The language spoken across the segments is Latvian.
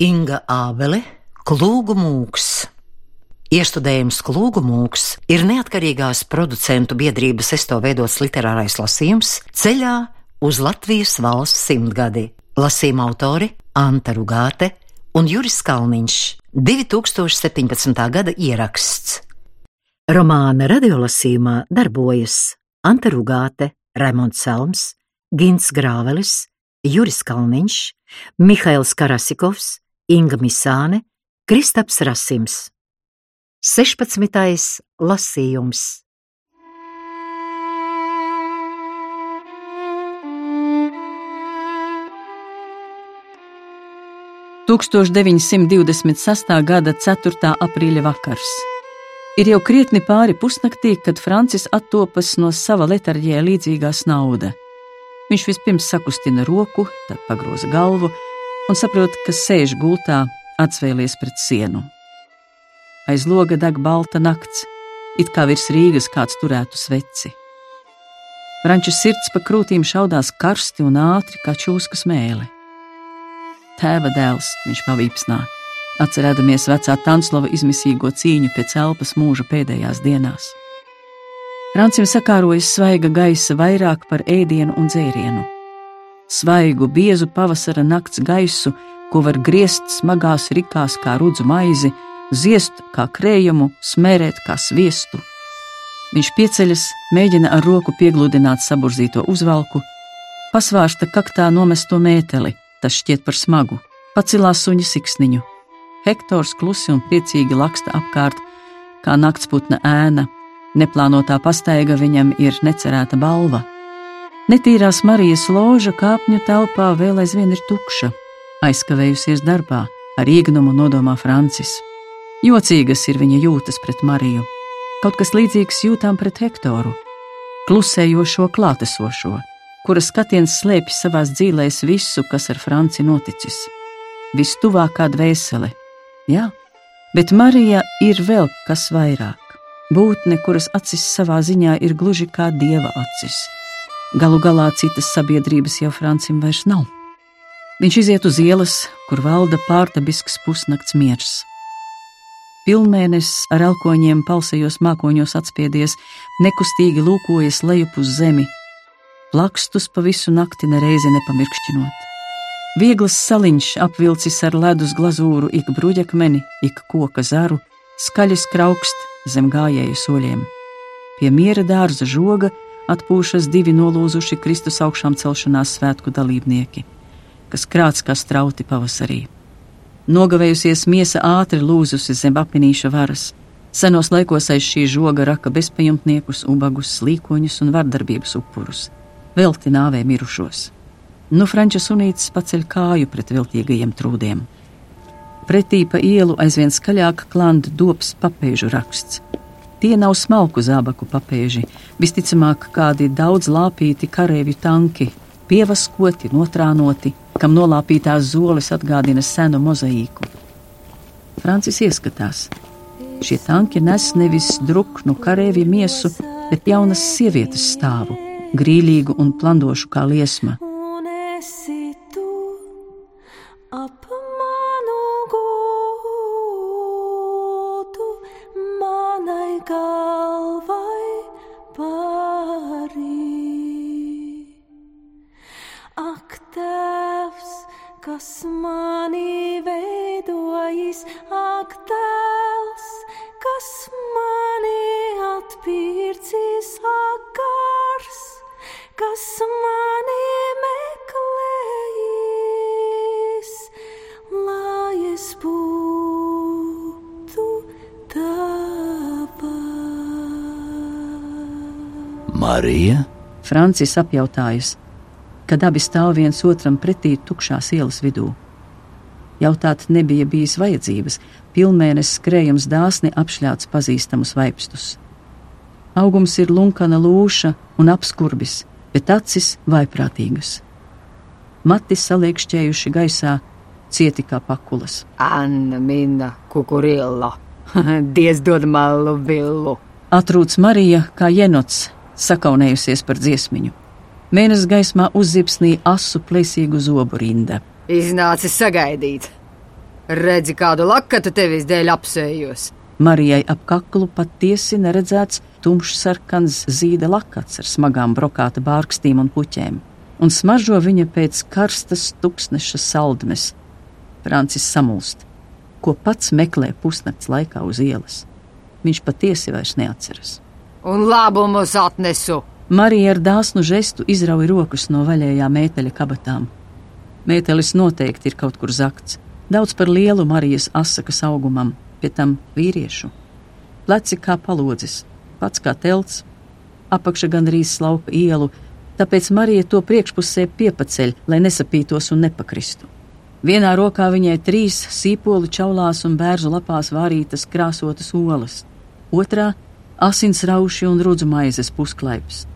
Inga Ābele, Klūgu mūks. Iestudējums Klūgu mūks ir neatkarīgās producentu biedrības esto veidots literārais lasījums ceļā uz Latvijas valsts simtgadi. Lasījuma autori Anta Rugāte un Juris Kalniņš. 2017. gada ieraksts. Romāna radiolasījumā darbojas Anta Rugāte, Raimonds Salms, Gins Grāvelis, Juris Kalniņš, Mihails Karasikovs, Inga Misāne, Kristaps Rasims. 16. lasījums. Tūkstoš 926. gada 4. aprīļa vakars. Ir jau krietni pāri pusnaktī, kad Francis attopas no sava letarģē līdzīgā snauda. Viņš vispirms sakustina roku, tad pagroza galvu un saprot, ka sēž gultā, atsvēlies pret sienu. Aiz loga deg balta nakts, it kā virs Rīgas kāds turētu sveci. Franča sirds pa krūtīm šaudās karsti un ātri kā čūskas mēlē. Tēva dēls, viņš pavīpsnā, atcerēdamies vecā Tanslava izmisīgo cīņu pēc elpas mūža pēdējās dienās. Rancim sakārojas svaiga gaisa vairāk par ēdienu un dzērienu. Svaigu, biezu pavasara nakts gaisu, ko var griezt smagās rikās kā rudzu maizi, ziest kā krējumu, smērēt kā sviestu. Viņš pieceļas, mēģina ar roku piegludināt saburzīto uzvalku, pasvārsta kaktā nomesto mēteli, tas šķiet par smagu, pacilās suņa siksniņu. Hektors klusi un priecīgi laksta apkārt, kā naktsputna ēna, Neplānotā pastaiga viņam ir necerēta balva. Netīrās Marijas loža kāpņu telpā vēl aizvien ir tukša, aizkavējusies darbā, ar īgnumu nodomā Francis. Jocīgas ir viņa jūtas pret Mariju, kaut kas līdzīgs jūtām pret Hektoru, klusējošo klātesošo, kura skatiens slēpj savās dzīvēs visu, kas ar Franci noticis. Vistuvākā dvēsele, jā, bet Marija ir vēl kas vairāk būtne, kuras acis savā ziņā ir gluži kā dieva acis. Galu galā citas sabiedrības jau Francim vairs nav. Viņš iziet uz ielas, kur valda pārdabisks pusnakts miers. Pilnmēnesis ar elkoņiem palsajos mākoņos atspiedies, nekustīgi lūkojas lejup uz zemi, plakstus pa visu nakti nereizi nepamirkšķinot. Viegls saliņš apvilcis ar ledus glazūru ik bruģakmeni, ik koka zaru, skaļi kraukst, zem gājēju soļiem. Pie miera dārza žoga atpūšas divi nolūzuši Kristus augšām celšanās svētku dalībnieki, kas krāts kā strauti pavasarī. Nogavējusies miesa ātri lūzusi zem apminīša varas. Senos laikos aiz šī žoga raka bezpajumtniekus, ubagus, slīkoņus un vardarbības upurus, velti nāvē mirušos. Nu Franča sunītis paceļ kāju pret viltīgajiem trūdiem. Pretī pa ielu aizvien skaļāk klanda dops papēžu raksts. Tie nav smalku zābaku papēži, visticamāk kādi daudz lāpīti kareivju tanki, pievaskoti, notrānoti, kam nolāpītās zoles atgādina senu mozaīku. Francis ieskatās. Šie tanki nes nevis druknu kareivju miesu, bet jaunas sievietes stāvu, grīlīgu un plandošu kā liesma. Francis apjautājusi kad abi stāv viens otram pretī tukšās ielas vidū. Jautāt nebija bijis vajadzības, pilnmēnesis skrējums dāsni apšļāts pazīstamus vaipstus. Augums ir lunkana lūša un apskurbis, bet acis vaiprātīgas. Mati saliekšķējuši gaisā, cieti kā pakulas. Anna Minna Kukurilla, Dievs dod malu villu. Atrūc Marija kā jenots, sakaunējusies par dziesmiņu. Mēnesis gaismā uzzipsnīja asu plēsīgu zobu rinda. Iznācis sagaidīt. Redzi, kādu lakatu tevis dēļ apsējos. Marijai ap kaklu patiesi neredzēts tumšs sarkans zīda lakats ar smagām brokāta bārkstīm un puķēm, un smaržo viņa pēc karstas tuksneša saldmes. Francis samulst, ko pats meklē pusnakts laikā uz ielas. Viņš patiesi vairs neatceras. Un labumus atnesu! Marija ar dāsnu žestu izrauja rokas no vaļējā mēteļa kabatām. Mētelis noteikti ir kaut kur zakts, daudz par lielu Marijas asakas augumam, pie tam vīriešu. Pleci kā palodzes, pats kā telts, apakša gandrīz slauka ielu, tāpēc Marija to priekšpusē piepaceļ, lai nesapītos un nepakristu. Vienā rokā viņai trīs sīpoli čaulās un bērzu lapās vārītas krāsotas olas, otrā - asins rauši un rudzu maizes pusklaips.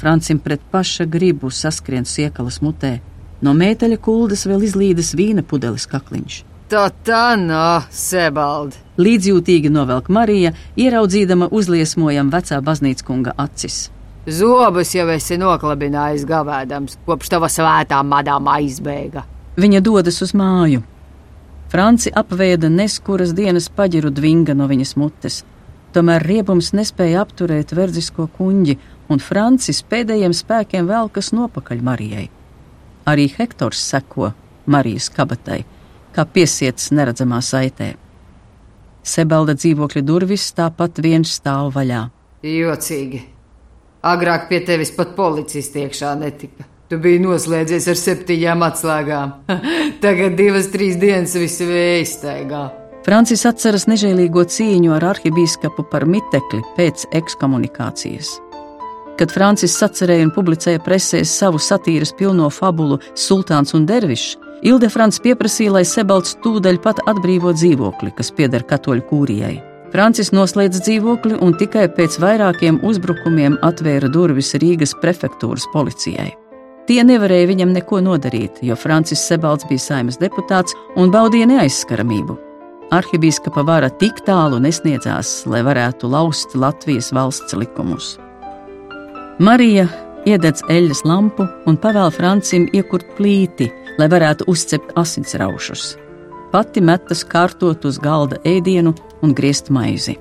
Francim pret paša gribu saskrien siekalas mutē, no mēteļa kuldas vēl izlīdes vīna pudeles kakliņš. Tā tā no, Sebald! Līdzjūtīgi novelk Marija, ieraudzīdama uzliesmojam vecā baznīcas kunga acis. Zobus jau esi noklabinājis gavēdams, kopš tava svētā madām aizbēga. Viņa dodas uz māju. Franci apvēda neskuras dienas paģiru dvinga no viņas mutes. Tomēr riebums nespēja apturēt verdzisko kuņģi, un Francis pēdējiem spēkiem velkas nopakaļ Marijai. Arī Hektors seko Marijas kabatai, kā piesiets neredzamā saitē. Sebalda dzīvokļa durvis tāpat viens stāv vaļā. Jocīgi. Agrāk pie tevis pat policisti iekšā netika. Tu biji noslēdzies ar septiņām atslēgām. Tagad divas, trīs dienas visi vējastaigā. Francis atceras nežēlīgo cīņu ar arhibīskapu par mitekli pēc ekskomunikācijas. Kad Francis sacerēja un publicēja presē savu satīras pilno fabulu Sultāns un Dervišs, Ildefrants pieprasīja, lai Sebalts tūdaļ pat atbrīvo dzīvokli, kas pieder katoļu kūrijai. Francis noslēdz dzīvokli un tikai pēc vairākiem uzbrukumiem atvēra durvis Rīgas prefektūras policijai. Tie nevarēja viņam neko nodarīt, jo Francis Sebalts bija saimas deputāts un baudīja neaizskaramību. Arhibīskapa vara tik tālu nesniedzās, lai varētu laust Latvijas valsts likumus. Marija iededz eļļas lampu un pavēl Francim iekurt plīti, lai varētu uzcept asinsraušus. Pati metas kārtot uz galda ēdienu un griezt maizi.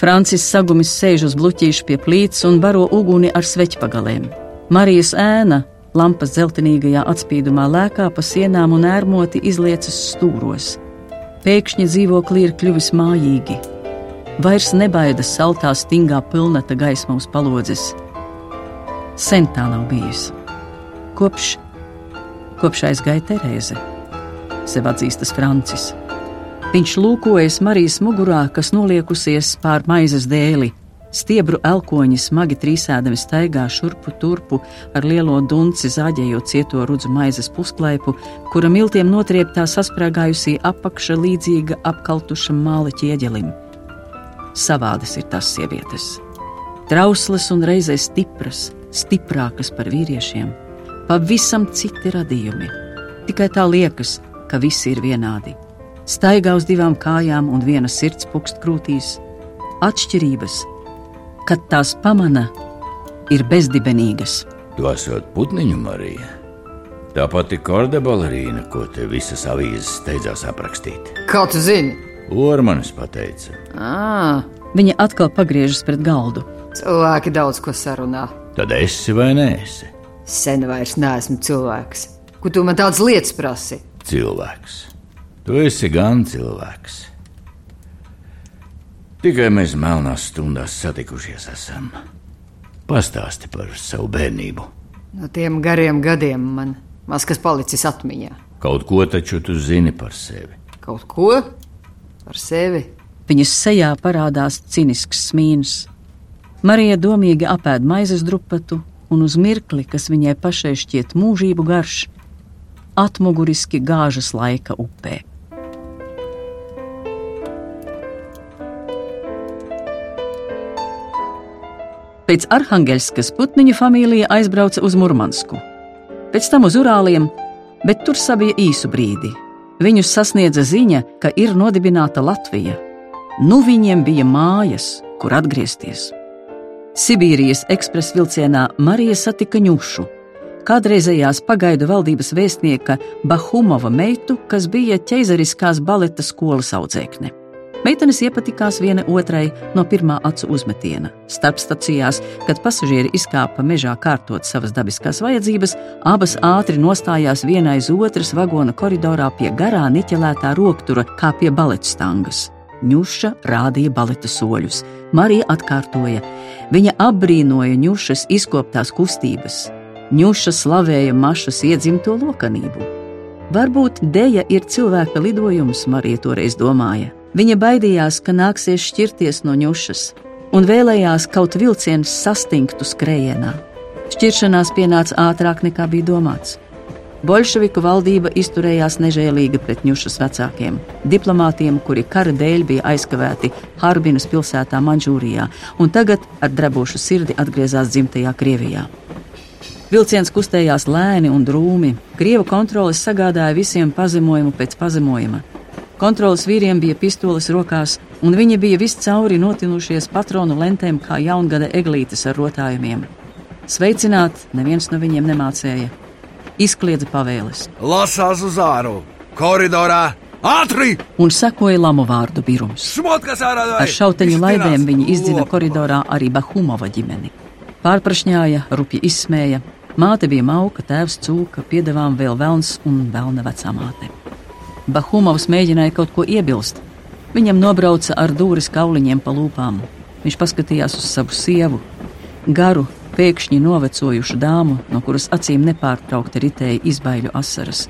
Francis sagumis sēž uz bluķīša pie plīts un baro uguni ar sveķpagaliem. Marijas ēna lampas dzeltenīgajā atspīdumā lēkā pa sienām un ērmoti izliecas stūros. Pēkšņi dzīvoklī ir kļuvis mājīgi. Vairs nebaida saltā, stingā pilnata gaisma uz palodzes. Sen tā nav bijis. Kopš, kopš aizgāja Terēze, sev atzīstas Francis. Viņš lūkojas Marijas mugurā, kas noliekusies pār maizes dēli. Stiebru elkoņi smagi trīsēdami staigā šurpu turpu ar lielo dunci zāģējot cieto rudzu maizes pusklaipu, kura miltiem notrieptā sasprāgājusī apakša līdzīga apkaltušam māla ķieģelim. Savādas ir tās sievietes. Trauslas un reizē stipras, stiprākas par vīriešiem, pavisam citi radījumi. Tikai tā liekas, ka visi ir vienādi. Staigā uz divām kājām un viena sirds pukst krūtīs. Atšķirības, kad tās pamana, ir bezdibenīgas. Tu esot putniņu Marija. Tā pati korda balerīna, ko te visas avīzes steidzās aprakstīt. Kā tu zini? Ormanis pateica, À, Viņa atkal pagriežas pret galdu. cilvēki daudz ko sarunā. tad esi vai nēsi Sen vairs neesmu cilvēks. Ko tu man tādas lietas prasi? cilvēks. Tu esi gan cilvēks. Tikai mēs melnās stundās satikušies esam. Pastāsti par savu bērnību. No tiem gariem gadiem man maz kas palicis atmiņā. Kaut ko taču tu zini par sevi. Kaut ko par sevi. Viņas sejā parādās cinisks smīns. Marija domīgi apēd maizes drupatu, un uz mirkli, kas viņai pašai šķiet mūžību garš, atmuguriski gāžas laika upē. Pēc Arhangelskas putniņu familija aizbrauca uz Murmansku, pēc tam uz Urāliem, bet tur sabija īsu brīdi. Viņus sasniedza ziņa, ka ir nodibināta Latvija. Nu viņiem bija mājas, kur atgriezties. Sibīrijas ekspresa vilcienā Marija satika ņušu. kādreizējās pagaidu valdības vēstnieka Bahumova meitu, kas bija ķeizariskās baleta skolas audzēkne. Meitenes iepatikās viena otrai no pirmā acu uzmetiena. Starpstacijās, kad pasažieri izkāpa mežā kārtot savas dabiskās vajadzības, abas ātri nostājās viena aiz otras vagona koridorā pie garā niķelētā roktura, kā pie baleta stangas. Ņuša rādīja baleta soļus. Marija atkārtoja. Viņa apbrīnoja ņušas izkoptās kustības. Ņuša slavēja mašas iedzimto lokanību. Varbūt dēja ir cilvēka lidojums, Marija toreiz domāja. Viņa baidījās, ka nāksies šķirties no ņušas, un vēlējās kaut vilciens sastingtu skrējienā. Šķiršanās pienāca ātrāk nekā bija domāts. Bolševiku valdība izturējās nežēlīgi pret ņušas vecākiem, diplomātiem, kuri kara dēļ bija aizkavēti Harbinas pilsētā Manžūrijā, un tagad ar drebošu sirdi atgriezās dzimtajā Krievijā. Vilciens kustējās lēni un drūmi. Krieva kontroles sagādāja visiem pazemojumu pēc pazemojuma. Kontrolas vīriem bija pistoles rokās, un viņi bija viscauri notinušies patronu lentēm kā jaungada eglītes ar rotājumiem. Sveicināt neviens no viņiem nemācēja. Izkliedza pavēles. Lasās uz āru, koridorā, ātri! Un sekoja lamu vārdu birums. Ar šauteņu laidēm viņi izdzina koridorā arī Bahumova ģimeni. Pārprašņāja, rupji izsmēja. Māte bija mauka, tēvs cūka, piedevām vēl velns un velna vecā māte. Bahumovs mēģināja kaut ko iebilst. Viņam nobrauca ar dūris kauliņiem pa lūpām. Viņš paskatījās uz savu sievu, garu, pēkšņi novecojušu dāmu, no kuras acīm nepārtraukti ritēja izbaiļu asaras.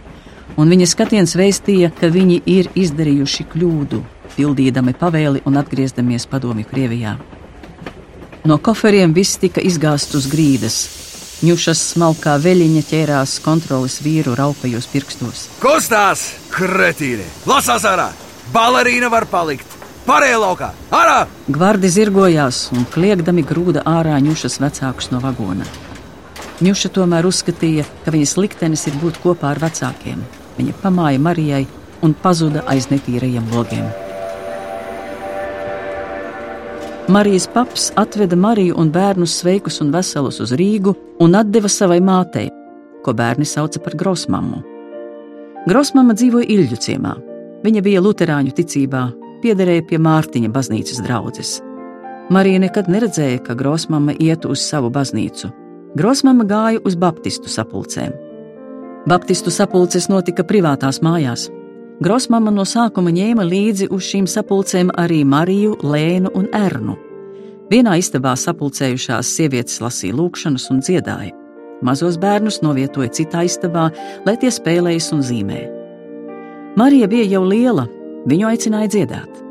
Un viņa skatiens veistīja, ka viņi ir izdarījuši kļūdu, pildīdami pavēli un atgriezdamies padomju Krievijā. No koferiem viss tika izgāsts uz grīdas, Ņušas smalkā veļiņa ķērās kontrolas vīru raupajos pirkstos. Kustās, kretīni! Lasās ārā! Balerīna var palikt! Pārējā laukā! Ārā! Gvardi zirgojās un kliegdami grūda ārā ņušas vecākus no vagona. Ņuša tomēr uzskatīja, ka viņas liktenis ir būt kopā ar vecākiem. Viņa pamāja Marijai un pazuda aiz netīrajiem logiem. Marijas paps atveda Mariju un bērnus sveikus un veselus uz Rīgu un deva savai mātei, ko bērni sauca par grosmammu. Grosmama dzīvoja Ilģu ciemā. Viņa bija luterāņu ticībā, piederēja pie Mārtiņa baznīcas draudzes. Marija nekad neredzēja, ka grosmama ietu uz savu baznīcu. Grosmama gāja uz baptistu sapulcēm. Baptistu sapulces notika privātās mājās. Grosmama no sākuma ņēma līdzi uz šīm sapulcēm arī Mariju, Lēnu un Ernu. Vienā istabā sapulcējušās sievietes lasīja lūkšanas un dziedāja. Mazos bērnus novietoja citā istabā, lai tie spēlējas un zīmē. Marija bija jau liela, viņu aicināja dziedāt.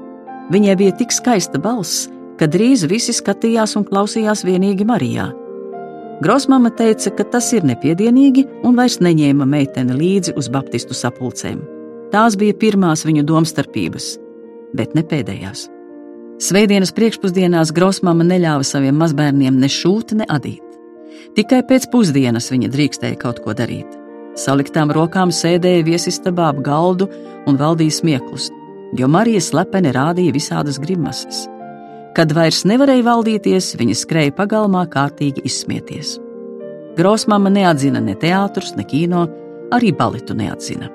Viņai bija tik skaista balss, ka drīz visi skatījās un klausījās vienīgi Marijā. Grosmama teica, ka tas ir nepiedienīgi un vairs neņēma meiteni līdzi uz baptistu sapulcēm. Tās bija pirmās viņu domstarpības, bet ne pēdējās. Svētdienas priekšpusdienās Grosmama neļāva saviem mazbērniem ne šūt, ne adīt. Tikai pēc pusdienas viņa drīkstēja kaut ko darīt. Saliktām rokām sēdēja viesistabā ap galdu un valdīja smieklus, jo Marija slepeni rādīja visādas grimases. Kad vairs nevarēja valdīties, viņa skrēja pagalmā kārtīgi izsmieties. Grosmama neatzina ne teātrus, ne kino, arī baletu neatzina.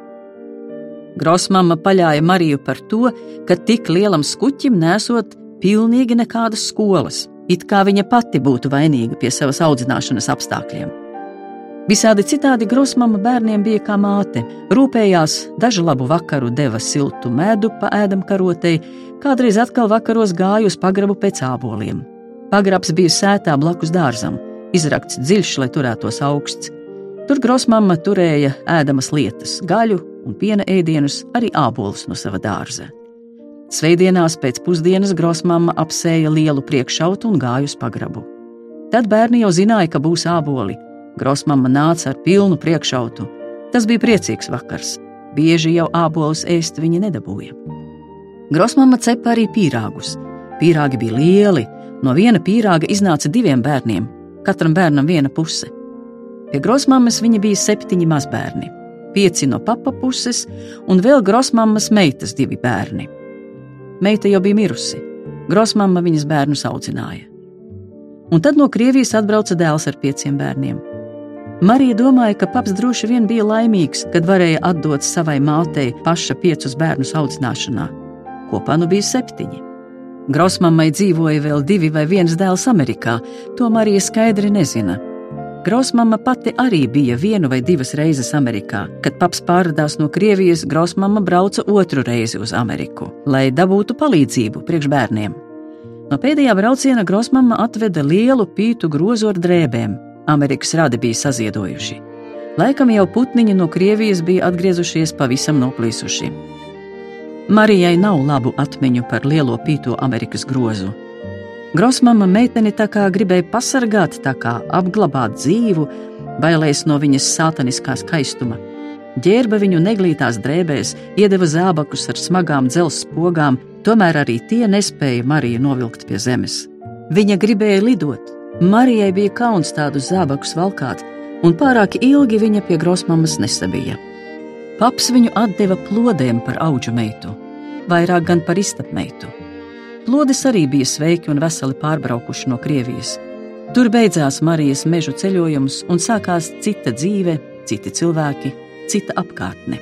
Grosmama paļāja Mariju par to, ka tik lielam skuķim nesot pilnīgi nekādas skolas, it kā viņa pati būtu vainīga pie savas audzināšanas apstākļiem. Visādi citādi Grosmama bērniem bija kā māte, rūpējās, dažu labu vakaru deva siltu medu pa ēdam karotei, kādreiz atkal vakaros gāja uz pagrabu pēc āboliem. Pagrabs bija sētā blakus dārzam, izrakts dziļš, lai turētos augsts. Tur Grosmama turēja ēdamas lietas, gaļu, un piena ēdienus, arī ābolus no sava dārza. Svētdienās pēc pusdienas grosmama apsēja lielu priekšautu un gāja uz pagrabu. Tad bērni jau zināja, ka būs āboli. Grosmama nāca ar pilnu priekšautu. Tas bija priecīgs vakars. Bieži jau ābolus ēst viņa nedabūja. Grosmama cepa arī pīrāgus. Pīrāgi bija lieli, no viena pīrāga iznāca diviem bērniem, katram bērnam viena puse. Pie grosmammas viņa bija septiņi mazbērni pieci no papa puses, un vēl grosmammas meitas divi bērni. Meita jau bija mirusi, grosmamma viņas bērnus audzināja. Un tad no Krievijas atbrauca dēls ar pieciem bērniem. Marija domāja, ka paps droši vien bija laimīgs, kad varēja atdot savai mātei paša piecus bērnus audzināšanā. Kopā nu bija septiņi. Grausmammai dzīvoja vēl divi vai viens dēls Amerikā, to Marija skaidri nezina. Grausmama pati arī bija vienu vai divas reizes Amerikā. Kad paps pārradās no Krievijas, Grausmama brauca otru reizi uz Ameriku, lai dabūtu palīdzību priekš bērniem. No pēdējā brauciena Grausmama atveda lielu pītu grozu ar drēbēm. Amerikas radi bija saziedojuši. Laikam jau putniņi no Krievijas bija atgriezušies pavisam noplīsuši. Marijai nav labu atmiņu par lielo pīto Amerikas grozu. Grosmama meiteni tā kā gribēja pasargāt, tā kā apglabāt dzīvu, bailēs no viņas sātaniskā skaistuma. Ģērba viņu neglītās drēbēs, iedeva zābakus ar smagām dzelzceļa spogām, tomēr arī tie nespēja Mariju novilkt pie zemes. Viņa gribēja lidot. Marijai bija kauns tādus zābakus valkāt, un pārāk ilgi viņa pie grosmamas nesabija. Paps viņu atdeva plodēm par auģu meitu, vairāk gan par istapmeitu. Plodis arī bija sveiki un veseli pārbraukuši no Krievijas. Tur beidzās Marijas mežu ceļojums un sākās cita dzīve, citi cilvēki, cita apkārtne.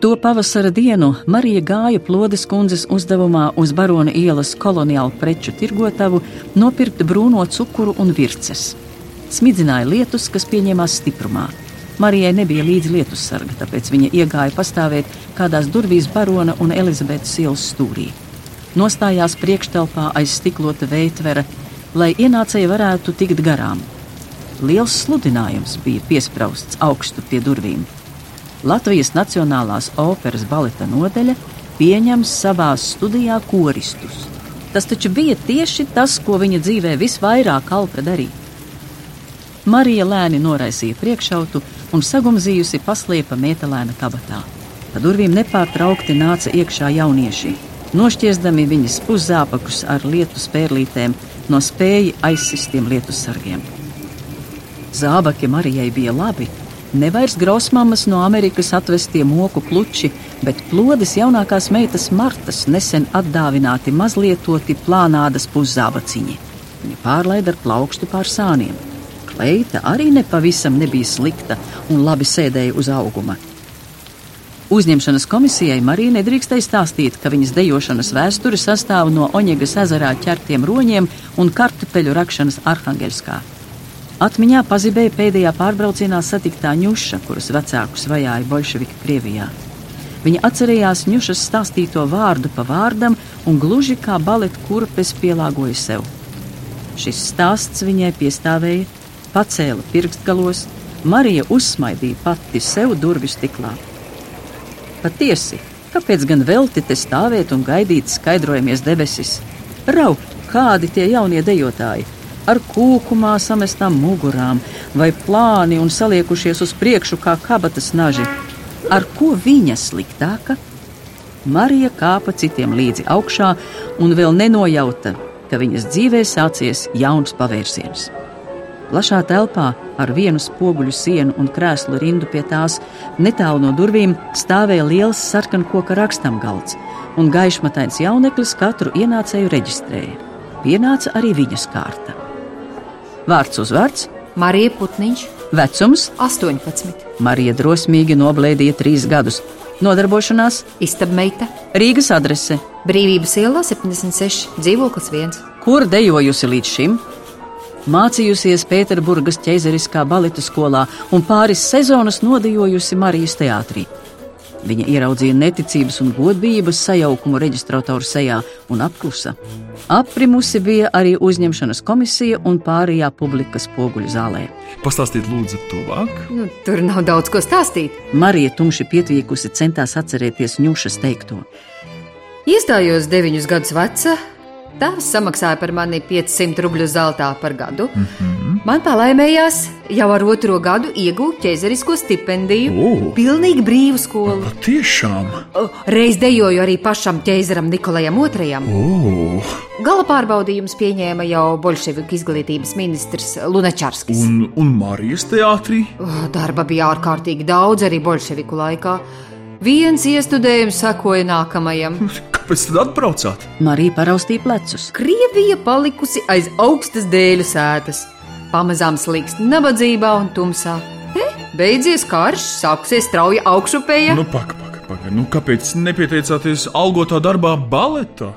To pavasara dienu Marija gāja Plodes kundzes uzdevumā uz Barona ielas koloniālu preču tirgotavu nopirkt brūno cukuru un virces. Smidzināja lietus, kas pieņēmās stiprumā. Marijai nebija līdzi lietus sarga, tāpēc viņa iegāja pastāvēt kādās durvīs Barona un Elizabetes ielas stūrī nostājās priekštelpā aiz stiklota veitvera, lai ienācēji varētu tikt garām. Liels sludinājums bija piesprāstīts augstu pie durvīm. Latvijas Nacionālās operas baleta nodeļa pieņems savā studijā koristus. Tas taču bija tieši tas, ko viņa dzīvē visvairāk kalpa darīt. Marija lēni noraisīja priekšautu un sagumzījusi pasliepa metālēna kabatā. Pa durvīm nepārtraukti nāca iekšā jaunieši nošķiesdami viņas puszāpakus ar lietu spērlītēm no spēja aizsistiem lietu sargiem. Zābaki Marijai bija labi, nevairs grausmamas no Amerikas atvestie moku pluči, bet plodes jaunākās meitas Martas nesen atdāvināti mazlietoti plānādas puszābaciņi. Viņa pārlaida ar plaukstu pār sāniem. Kleita arī nepavisam nebija slikta un labi sēdēja uz auguma. Uzņemšanas komisijai Marija nedrīkstēja stāstīt, ka viņas dejošanas vēsture sastāv no Oņegas ezerā ķertiem roņiem un kartupeļu rakšanas Arhangelskā. Atmiņā pazibēja pēdējā pārbraucienā satiktā ņuša, kuras vecākus vajāja bolševiki Krievijā. Viņa atcerējās ņušas stāstīto vārdu pa vārdam un gluži kā baleta kurpes pielāgoja sev. Šis stāsts viņai piestāvēja, pacēla pirkstgalos, Marija uzsmaidīja pati sev durvju stiklā. Patiesi, kāpēc gan velti te stāvēt un gaidīt skaidrojamies debesis? Rau, kādi tie jaunie dejotāji! Ar kūkumā samestām mugurām, vai plāni un saliekušies uz priekšu kā kabatas naži. Ar ko viņa sliktāka? Marija kāpa citiem līdzi augšā un vēl nenojauta, ka viņas dzīvē sācies jauns pavērsiens. Plašā telpā ar vienu spoguļu sienu un krēslu rindu pie tās netālu no durvīm stāvēja liels sarkankoka rakstamgalds, un gaišmatains jauneklis katru ienācēju reģistrēja. Pienāca arī viņas kārta. Vārds uzvārds - Marija Putniņš, vecums 18, Marija drosmīgi noblēdīja trīs gadus. Nodarbošanās istabmeita, Rīgas adrese, Brīvības ielā 76, dzīvoklis 1. kur dejojusi līdz šim, mācījusies Pēterburgas ķeizariskā baleta skolā un pāris sezonas nodejojusi Marijas teātrī. Viņa ieraudzīja neticības un godības sajaukumu reģistratoru sejā un apklusa. Aprimusi bija arī uzņemšanas komisija un pārējā publika spoguļu zālē. Pastāstiet, lūdzu, tuvāk. Nu, tur nav daudz ko stāstīt. Marija tumši pietvīkusi centās atcerēties ņūšas teikto. Iestājos deviņus gadus veca. Tēvs samaksāja par mani 500 rubļu zeltā par gadu. Mm -hmm. Man palaimējās jau ar otro gadu iegūt ķēzerisko stipendiju, O! pilnīgi brīvu skolu. Tiešām! O, Reiz dejoju arī pašam ķēzaram Nikolajam II. O, Gala pārbaudījums pieņēma jau bolševiku izglītības ministrs Lunačarskis. un, un Marijas teātrī? Darba bija ārkārtīgi daudz arī bolševiku laikā. Viens iestudējums sekoja nākamajam. Kāpēc tad atbraucāt? Marija paraustīja plecus. Krievija palikusi aiz augstas dēļu sētas. Pamazām slīkst nabadzībā un tumsā. Te, beidzies karš, sākusies strauja augšupēja. Nu, paka, paka, paka. Nu, kāpēc nepieteicāties algotā darbā baletā?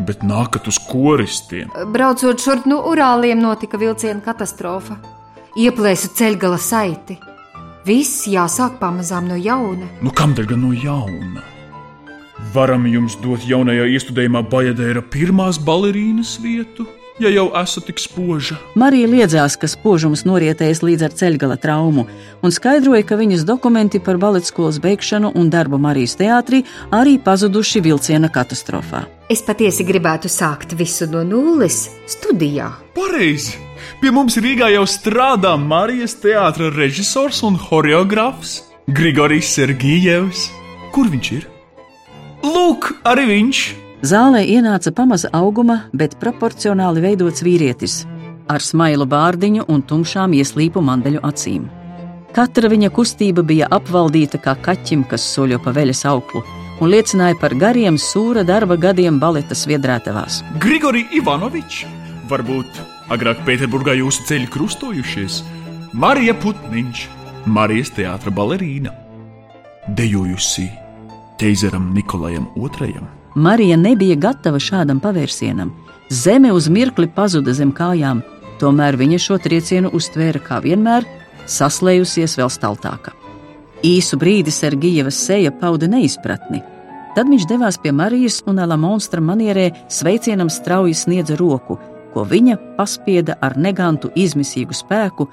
Bet nākat uz koristiem. Braucot šurp no Urāliem, notika vilciena katastrofa. Ieplēsu ceļgala saiti. Viss jāsāk pamazām no jauna. Nu, kamdēļ gan no jauna? Varam jums dot jaunajā iestudējumā Bajadēra pirmās balerīnas vietu, ja jau esat tik spoža. Marija liedzās, ka spožums norietējis līdz ar ceļgala traumu, un skaidroja, ka viņas dokumenti par baletskolas beigšanu un darbu Marijas teātrī arī pazuduši vilciena katastrofā. Es patiesi gribētu sākt visu no nulles studijā. Pareizi! Pie mums Rīgā jau strādā Marijas teātris režisors un choreogrāfs Grigorijs Sergijevs. Kur viņš ir? Lūk, arī viņš! Zālē ienāca pamaza auguma, bet proporcionāli veidots vīrietis ar smailu bārdiņu un tumšām ieslīpu mandeļu acīm. Katra viņa kustība bija apvaldīta kā kaķim, kas soļo pa veļas auklu, un liecināja par gariem sūra darba gadiem baleta sviedrētavās. Grigorij Ivanovičs! Varbūt agrāk Pēterburgā jūsu ceļi krustojušies. Marija Putniņš, Marijas teātra balerīna, dejojusi ķeizaram Nikolajam II. Marija nebija gatava šādam pavērsienam. Zeme uz mirkli pazuda zem kājām, tomēr viņa šo triecienu uztvēra kā vienmēr, saslējusies vēl staltāka. Īsu brīdi Sergijevas seja pauda neizpratni. Tad viņš devās pie Marijas un Ela monstra manierē sveicienam strauji sniedza roku, ko viņa paspieda ar negantu, izmisīgu spēku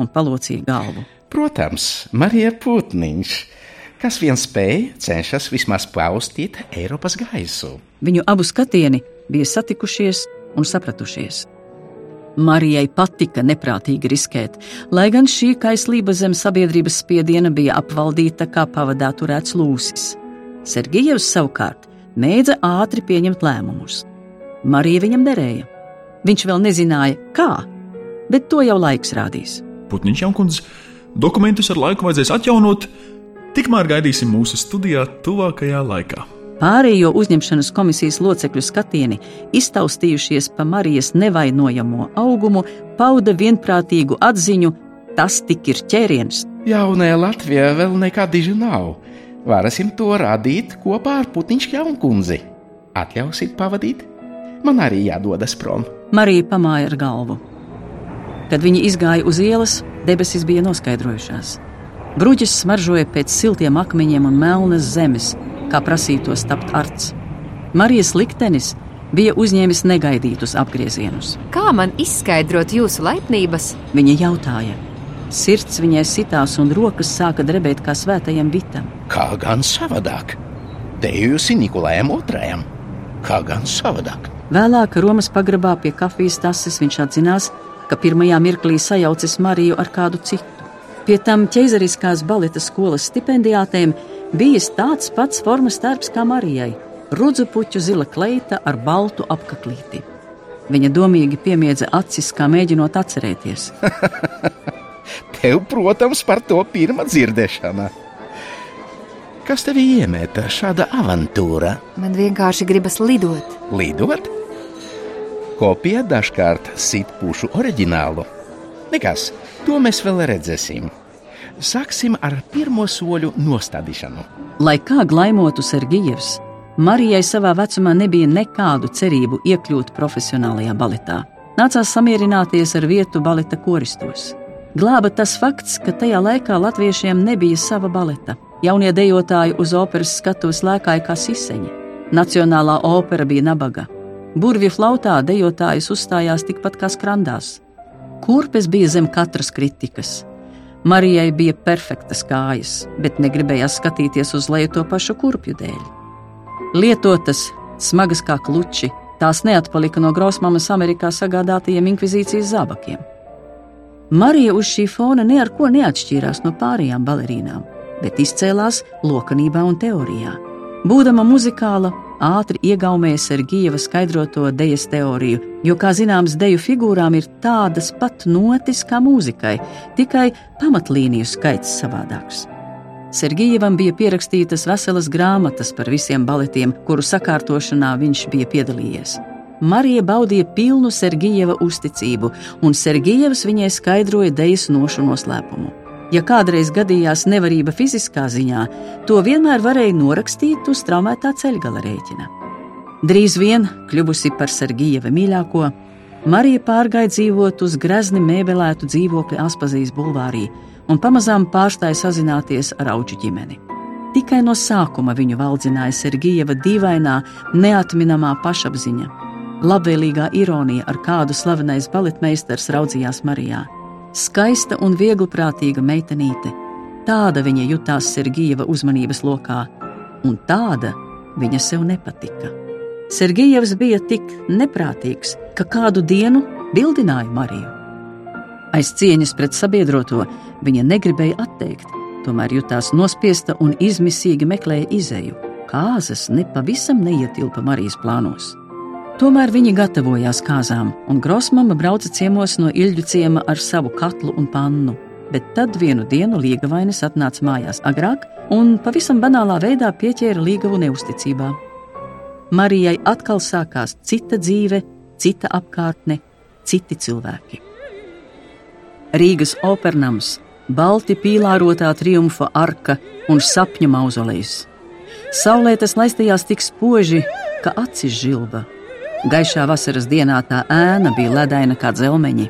un palocīja galvu. Protams, Marija Putniņš, kas vien spēja, cenšas vismaz paustīt Eiropas gaisu. Viņu abu skatieni bija satikušies un sapratušies. Marijai patika neprātīgi riskēt, lai gan šī kaislība zem sabiedrības spiediena bija apvaldīta kā pavadā turēts lūsis. Sergijevs savukārt mēdza ātri pieņemt lēmumus. Marija viņam derēja. Viņš vēl nezināja, kā, bet to jau laiks rādīs. Putniņš Jankundze, dokumentus ar laiku vajadzēs atjaunot, tikmēr gaidīsim mūsu studijā tuvākajā laikā. Pārējo uzņemšanas komisijas locekļu skatieni, iztaustījušies pa Marijas nevainojamo augumu, pauda vienprātīgu atziņu: tas tik ir ķēriens. Jaunajā Latvijā vēl nekā diži nav. Varēsim to radīt kopā ar Putniņš Jaunkundzi. Atļausit pavadīt? Man arī jādodas prom. Marija pamāja ar galvu. Kad viņi izgāja uz ielas, debesis bija noskaidrojušās. Bruģis smaržoja pēc siltiem akmeņiem un melnas zemes, kā prasītos tapt arts. Marijas liktenis bija uzņēmis negaidītus apgriezienus. Kā man izskaidrot jūsu laipnības? Viņa jautāja. Sirds viņai sitās un rokas sāka drebēt kā svētajam vitam. Kā gan savādāk? Dejusi Nikolajam II. Kā gan savādāk? Vēlāk Romas pagrabā pie kafijas tases viņš atzinās, ka pirmajā mirklī sajaucis Mariju ar kādu citu. Pie tam ķeizariskās baleta skolas stipendijātēm bijis tāds pats formas tērps kā Marijai - rudzu puķu zila kleita ar baltu apaklīti. Viņa domīgi piemiedza acis, kā mēģinot atcerēties. Tev, protams, par to pirmā dzirdēšana. Kas tev iemeta šāda avantūra? Man vienkārši gribas lidot. Lidot? Kopija dažkārt sit pušu oriģinālu. Nekas, to mēs vēl redzēsim. Sāksim ar pirmo soļu nostādīšanu. Lai kā glaimotu Sergijevs, Marijai savā vecumā nebija nekādu cerību iekļūt profesionālajā baletā. Nācās samierināties ar vietu baleta koristos. Glāba tas fakts, ka tajā laikā latviešiem nebija sava baleta. Jaunie dejotāji uz operas skatuves lēkāja kā siseņi. Nacionālā opera bija nabaga. Burvju flautā dejotājs uzstājās tikpat kā skrandās. Kurpes bija zem katras kritikas. Marijai bija perfektas kājas, bet negribējās skatīties uz leju to pašu kurpju dēļ. Lietotas, smagas kā kluči, tās neatpalika no Grausmamas Amerikā sagādātajiem inkvizīcijas zābakiem. Marija uz šī fona ne ar ko neatšķīrās no pārējām balerīnām, bet izcēlās lokanībā un teorijā. Būdama muzikāla, ātri iegaumēja Sergijeva skaidroto dejas teoriju, jo, kā zināms, deju figūrām ir tādas pat notis kā mūzikai, tikai pamatlīniju skaits savādāks. Sergijevam bija pierakstītas veselas grāmatas par visiem baletiem, kuru sakārtošanā viņš bija piedalījies. Marija baudīja pilnu Sergijeva uzticību, un Sergijevs viņai skaidroja dejas nošu noslēpumu. Ja kādreiz gadījās nevarība fiziskā ziņā, to vienmēr varēja norakstīt uz traumētā ceļgala rēķina. Drīz vien, kļuvusi par Sergijeva mīļāko, Marija pārgāja dzīvot uz grezni mēbelētu dzīvokli Aspazijas bulvārī un pamazām pārstāja sazināties ar auģu ģimeni. Tikai no sākuma viņu valdzināja Sergijeva dīvainā, neatminamā pašapziņa, labvēlīgā ironija, ar kādu slavenais baletmeistars raudzījās Marijā. Skaista un viegliprātīga meitenīte, tāda viņa jutās Sergijeva uzmanības lokā, un tāda viņa sev nepatika. Sergijevs bija tik neprātīgs, ka kādu dienu bildināja Mariju. Aiz cieņas pret sabiedroto viņa negribēja atteikt, tomēr jutās nospiesta un izmisīgi meklēja izēju. Kāzas nepavisam neietilpa Marijas plānos. Tomēr viņi gatavojās kāzām, un Grosmama brauca ciemos no Ilģu ciema ar savu katlu un pannu. Bet tad vienu dienu Liegavainis atnāca mājās agrāk un pavisam banālā veidā pieķēra Līgavu neusticībā. Marijai atkal sākās cita dzīve, cita apkārtne, citi cilvēki. Rīgas opernams, balti pīlārotā triumfa arka un sapņu mauzolejs. Saulē tas laistījās tik spoži, ka acis žilba. Gaišā vasaras dienā tā ēna bija ledaina kā dzelmeņi.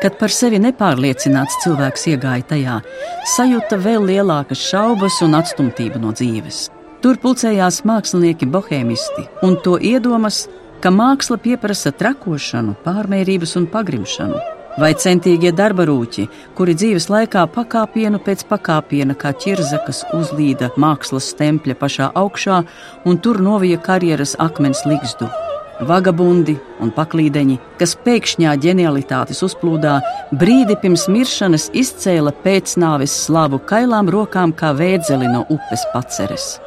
Kad par sevi nepārliecināts cilvēks iegāja tajā, sajūta vēl lielākas šaubas un atstumtību no dzīves. Tur pulcējās mākslinieki bohēmisti, un to iedomas, ka māksla pieprasa trakošanu, pārmērības un pagrimšanu. Vai centīgie darba rūķi, kuri dzīves laikā pakāpienu pēc pakāpiena, kā ķirzakas uzlīda mākslas tempļa pašā augšā un tur novija karjeras akmens ligzdu vagabundi un paklīdeņi, kas pēkšņā ģenialitātes uzplūdā, brīdi pirms miršanas izcēla pēcnāves slavu kailām rokām kā vēdzeli no upes paceres.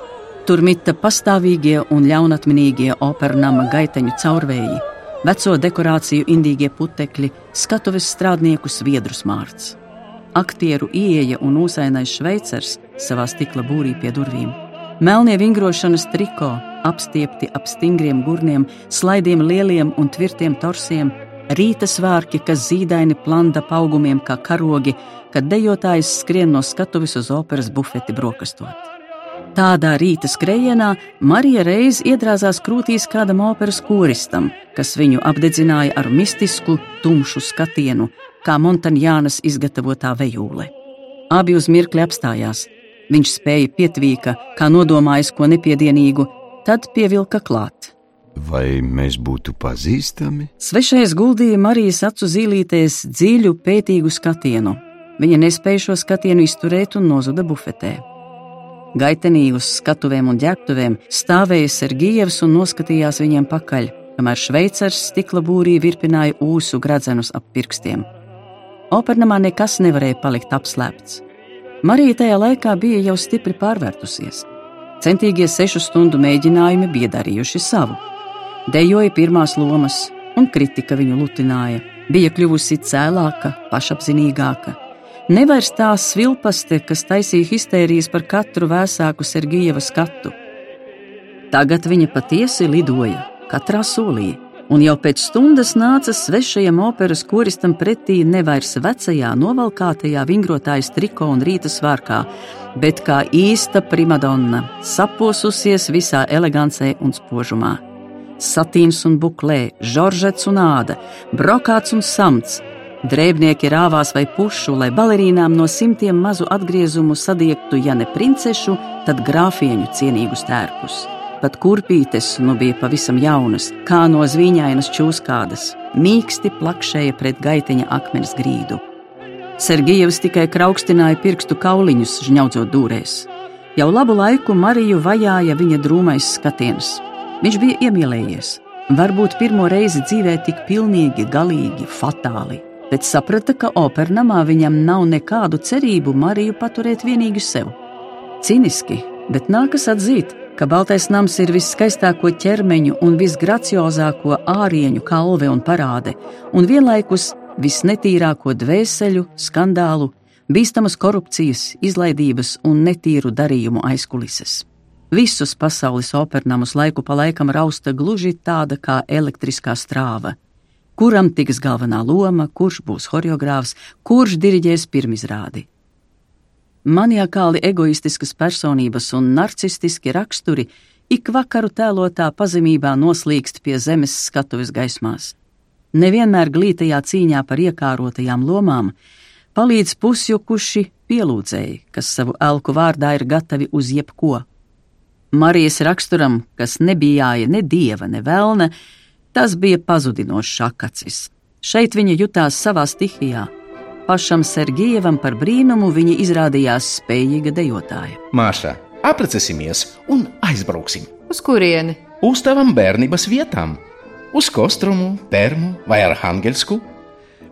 Tur mita pastāvīgie un ļaunatminīgie opernama gaiteņu caurvēji, veco dekorāciju indīgie putekļi, skatuves strādnieku sviedru smārts. Aktieru ieeja un ūsainais šveicers savā stikla būrī pie durvīm. Melnie vingrošanas triko, apstiepti ap stingriem gurniem, slaidiem lieliem un tvirtiem torsiem, rīta svārki, kas zīdaini planda augumiem kā karogi, kad dejotājs skrien no skatuves uz operas bufeti brokastot. Tādā rīta skrējienā Marija reiz iedrāzās krūtīs kādam operas koristam, kas viņu apdedzināja ar mistisku, tumšu skatienu, kā Montaņānas izgatavotā vejūle. Abi uz mirkli apstājās. Viņš spēja pietvīka, kā nodomājis ko nepiedienīgu, tad pievilka klāt. Vai mēs būtu pazīstami? Svešais guldīja Marijas acu zīlītēs dziļu, pētīgu skatienu. Viņa nespēja šo skatienu izturēt un nozuda bufetē. Gaitenī uz skatuvēm un ģērbtuvēm stāvēja Sergijevs un noskatījās viņiem pakaļ, kamēr šveicars stikla būrī virpināja ūsu gradzenus ap pirkstiem. Opernamā nekas nevarēja palikt apslēpts. Marija tajā laikā bija jau stipri pārvērtusies. Centīgie sešu stundu mēģinājumi bija darījuši savu. Dejoja pirmās lomas, un kritika viņu lutināja. Bija kļuvusi cēlāka, pašapzinīgāka. Nevairs tā svilpaste, kas taisīja histērijas par katru vēsāku Sergijeva skatu. Tagad viņa patiesi lidoja katrā solī, un jau pēc stundas nāca svešajam operas koristam pretī nevairs vecajā, novalkātajā vingrotājas triko un rīta svārkā, bet kā īsta primadonna, saposusies visā elegancē un spožumā. Satīns un buklē, žoržets un āda, brokāts un samts. Drēbnieki rāvās vai pušu, lai balerīnām no simtiem mazu atgriezumu sadiektu, ja ne princešu, tad grāfieņu cienīgus tērpus pat kurpītes nu bija pavisam jaunas, kā no zvīņainas čūskādas, mīksti plakšēja pret gaiteņa akmens grīdu. Sergijevs tikai kraukstināja pirkstu kauliņus, žņaudzot dūrēs. Jau labu laiku Mariju vajāja viņa drūmais skatiens. Viņš bija iemīlējies, varbūt pirmo reizi dzīvē tik pilnīgi, galīgi, fatāli, bet saprata, ka opernamā viņam nav nekādu cerību Mariju paturēt vienīgi sev. Ciniski, bet nākas atzīt, ka Baltais nams ir viskaistāko ķermeņu un visgraciozāko ārieņu kalve un parāde, un vienlaikus visnetīrāko dvēseļu, skandālu, bīstamas korupcijas, izlaidības un netīru darījumu aizkulises. Visus pasaules opernamus laiku pa laikam rausta gluži tāda kā elektriskā strāva. Kuram tiks galvenā loma, kurš būs horeogrāfs, kurš diriģēs pirmizrādi. Maniakāli egoistiskas personības un narcistiski raksturi ik vakaru tēlotā pazemībā noslīkst pie zemes skatuves gaismās. Nevienmēr glītajā cīņā par iekārotajām lomām palīdz pusjukuši pielūdzēji, kas savu elku vārdā ir gatavi uz jebko. Marijas raksturam, kas nebijāja ne dieva, ne velna, tas bija pazudinošs akacis. Šeit viņa jutās savā stihijā. Pašam Sergejevam par brīnumu viņa izrādījās spējīga dejotāja. Māša, apprecēsimies un aizbrauksim Uz kurieni? uz tavām bērnības vietām, uz Kostrumu, Termu vai Arhangelsku.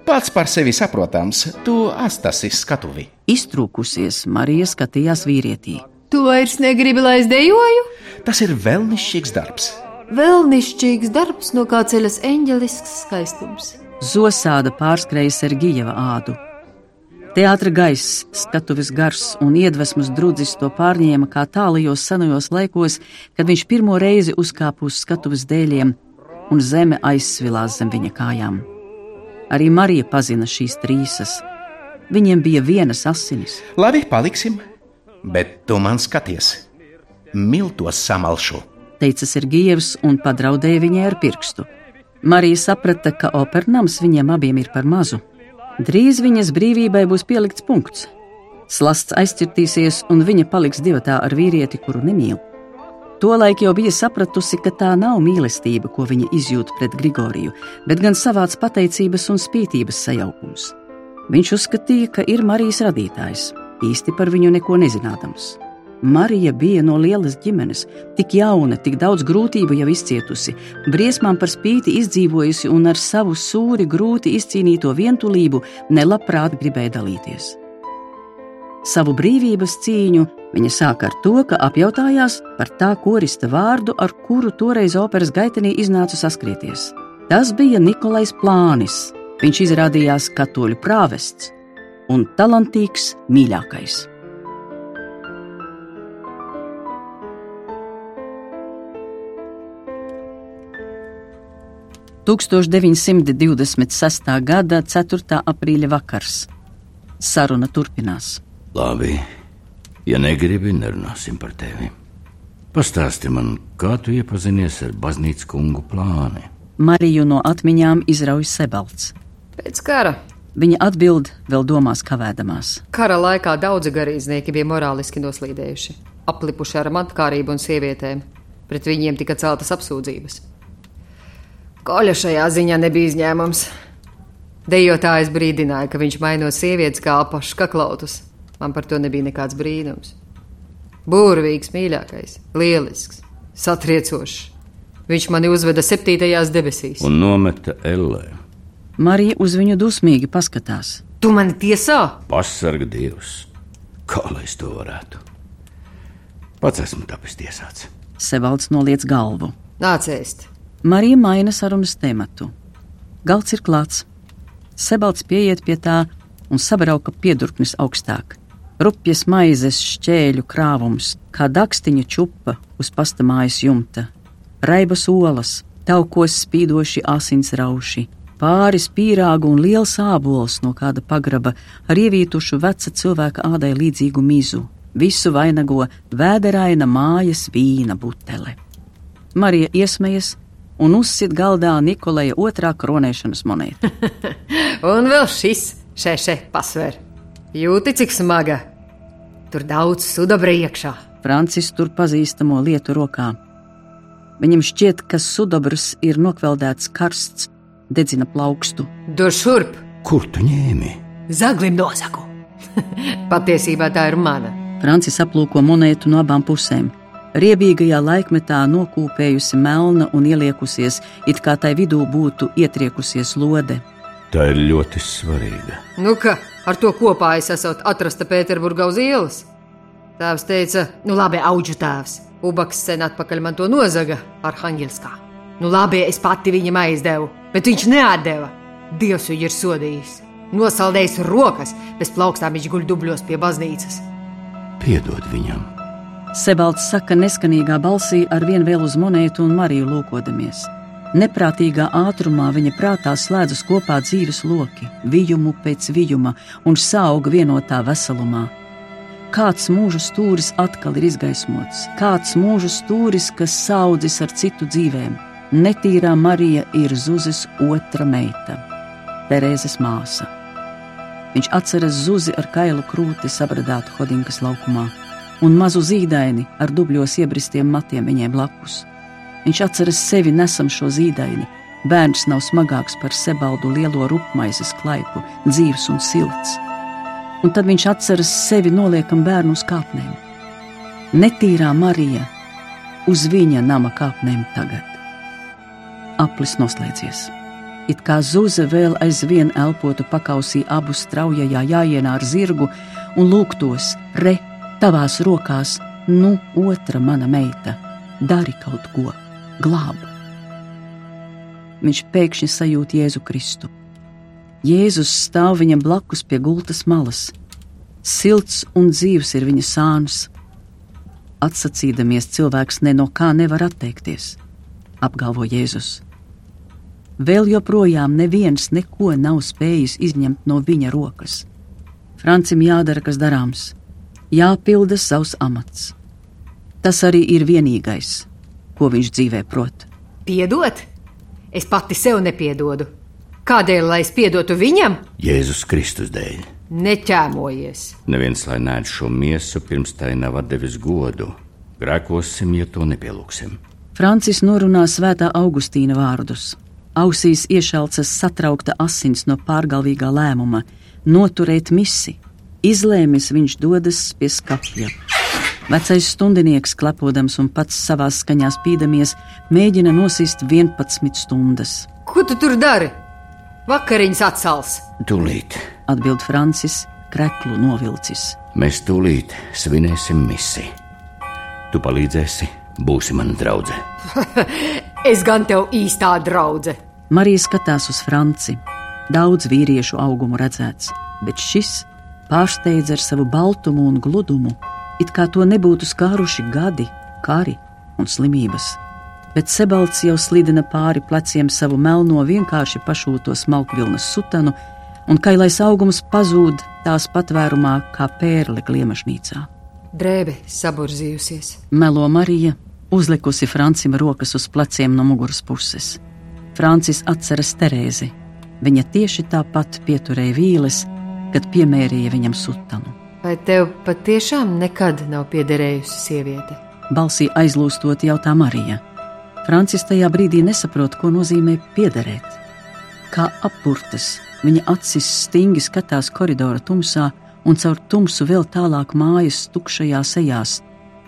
Pats par sevi saprotams, tu astasi skatuvi. Iztrūkusies, Marija skatījās vīrietī. Tu vairs negribi, lai es dejoju? Tas ir vēlnišķīgs darbs. Vēlnišķīgs darbs, no kā ceļas eņģelisks skaistums. Zosāda pārskrēja Sergijeva ādu. Teātra gaiss, skatuves gars un iedvesmas drudzis to pārņēma kā tālajos senajos laikos, kad viņš pirmo reizi uzkāpa uz skatuves dēļiem un zeme aizsvilās zem viņa kājām. Arī Marija pazina šīs trīsas. Viņiem bija vienas asinis. Labi, paliksim, bet tu man skaties. Miltos samalšu. teica Sergijevs un padraudēja viņai ar pirkstu. Marija saprata, ka opernams viņiem abiem ir par mazu. Drīz viņas brīvībai būs pielikts punkts. Slasts aizcirtīsies, un viņa paliks divatā ar vīrieti, kuru nemīl. Tolaik jau bija sapratusi, ka tā nav mīlestība, ko viņa izjūt pret Grigoriju, bet gan savāds pateicības un spītības sajaukums. Viņš uzskatīja, ka ir Marijas radītājs, īsti par viņu neko nezinādams. Marija bija no lielas ģimenes, tik jauna, tik daudz grūtību jau izcietusi, briesmām par spīti izdzīvojusi un ar savu sūri grūti izcīnīto vientulību nelabprāt gribēja dalīties. Savu brīvības cīņu viņa sāka ar to, ka apjautājās par tā korista vārdu, ar kuru toreiz operas gaitenī iznāca saskrieties. Tas bija Nikolais Plānis. Viņš izrādījās katoļu prāvests un talantīgs mīļākais. – 1926. gada 4. aprīļa vakars. Saruna turpinās. Labi, ja negribi, nerunāsim par tevi. Pastāsti man, kā tu iepazinies ar baznīcas kungu plāni. Mariju no atmiņām izrauj sebalts. Pēc kara. Viņa atbild, vēl domās kavēdamās. Kara laikā daudzi garīdznieki bija morāliski noslīdējuši, aplipuši ar matkārību un sievietēm. Pret viņiem tika celtas apsūdzības. Koļa šajā ziņā nebija izņēmums. Dejotājs brīdināja, ka viņš maino sievietes kā apašas kaklautus. Man par to nebija nekāds brīnums. Būrvīgs, mīļākais, lielisks, satriecošs. Viņš mani uzveda septītajās debesīs. Un nometa ellē. Marija uz viņu dusmīgi paskatās. Tu mani tiesā? Pasarga Dievs, kā lai es to varētu. Pats esmu tapis tiesāts. Sebalds noliec galvu. Nāc ēst. Marija maina sarunas tematu. Galds ir klāts. Sebalds pieiet pie tā un sabrauka piedurknis augstāk. Rupjas maizes šķēļu krāvums, kā dakstiņa čupa uz pastamājas jumta, raibas olas, taukos spīdoši asins rauši, pāris pīrāgu un liels ābols no kāda pagraba ar ievītušu veca cilvēka ādai līdzīgu mizu. Visu vainago vēderaina mājas vīna butele. Marija iesmējas un uzsit galdā Nikolaja otrā kronēšanas monētu. Un vēl šis, šeše, pasver. Jūti, cik smaga. Tur daudz sudabra iekšā. Francis tur pazīstamo lietu rokā. Viņam šķiet, ka sudabrs ir nokveldēts karsts, dedzina plaukstu. Dod šurp, Kur tu ņēmi? zaglim nosaku. Patiesībā tā ir mana. Francis aplūko monētu no abām pusēm. Riebīgajā laikmetā nokūpējusi melna un ieliekusies, it kā tai vidū būtu ietriekusies lode. Tā ir ļoti svarīga. Nu, ka ar to kopā es esmu atrasta Pēterburgā uz ielas. Tēvs teica, nu labi, auģu tēvs. Ubaks sen atpakaļ man to nozaga Arhangelskā. Nu labi, es pati viņam aizdevu, bet viņš neatdeva. Dievs viņu ir sodījis. Nosaldējis rokas, bez plaukstām viņš guļ dubļos pie baznīcas. Piedod viņam. Sebalds saka neskanīgā balsī ar vien vēl uz monētu un Mariju lūkodamies. Neprātīgā ātrumā viņa prātā slēdzas kopā dzīves loki, vijumu pēc vijuma un sauga vienotā veselumā. Kāds mūža stūris atkal ir izgaismots, kāds mūža stūris, kas saudzis ar citu dzīvēm. Netīrā Marija ir Zuzes otra meita, Terēzes māsa. Viņš atceras Zuzi ar kailu krūti sabradātu Hodinkas laukumā un mazu zīdaini ar dubļos iebristiem matiem viņai blakus. Viņš atceras sevi nesam šo zīdaini. Bērns nav smagāks par sebaldu lielo rupmaizes klaipu, dzīves un silts. Un tad viņš atceras sevi noliekam bērnu uz kāpnēm. Netīrā Marija uz viņa nama kāpnēm tagad. Aplis noslēdzies. It kā zuze vēl aizvien elpotu pakausī abu straujajā jāienā ar zirgu un lūgtos, re, tavās rokās, nu, otra mana meita, dari kaut ko, glāb. Viņš pēkšņi sajūt Jēzu Kristu. Jēzus stāv viņam blakus pie gultas malas. Silts un dzīves ir viņa sāns. Atsacīdamies, cilvēks ne no kā nevar atteikties, apgalvo Jēzus. Vēl joprojām neviens neko nav spējis izņemt no viņa rokas. Francim jādara, kas darāms jāpilda savs amats. Tas arī ir vienīgais, ko viņš dzīvē prot. Piedot? Es pati sev nepiedodu. Kādēļ lai es piedotu viņam? Jēzus Kristus dēļ. Neķēmojies. Neviens, lai nēd šo miesu, pirms tai nav devis godu. Grēkosim, ja to nepielūksim. Francis norunā svētā Augustīna vārdus. Ausīs iešalcas satraukta asins no pārgalvīgā lēmuma noturēt misiju Izlēmis viņš dodas pie skapja. Vecais stundinieks, klepodams un pats savā skaņā spīdamies, mēģina nosist 11 stundas. Ko tu tur dari? Vakariņas atsals. Tūlīt, atbild Francis, kreklu novilcis. Mēs tūlīt svinēsim misiju. Tu palīdzēsi, būsi mana draudzene. es gan tev īstā draudzene. Marija skatās uz Franci. Daudz vīriešu augumu redzēts, bet šis pārsteidz ar savu baltumu un gludumu, it kā to nebūtu skāruši gadi, kari un slimības. Bet Sebalts jau slidina pāri pleciem savu melno, vienkārši pašūto smalkvilnas sutanu, un kailais augums pazūd tās patvērumā kā pērle gliemašnīcā. Drēbe saburzījusies. Melo Marija, uzlikusi Francim rokas uz pleciem no muguras puses. Francis atceras Terēzi. Viņa tieši tāpat pieturēja vīles, kad piemērīja viņam sutanu. Vai tev patiešām nekad nav piederējusi sieviete? Balsī aizlūstot jautā Marija. Francis tajā brīdī nesaprot, ko nozīmē piederēt. Kā apurtas, viņa acis stingri skatās koridora tumsā un caur tumsu vēl tālāk mājas tukšajās ejās,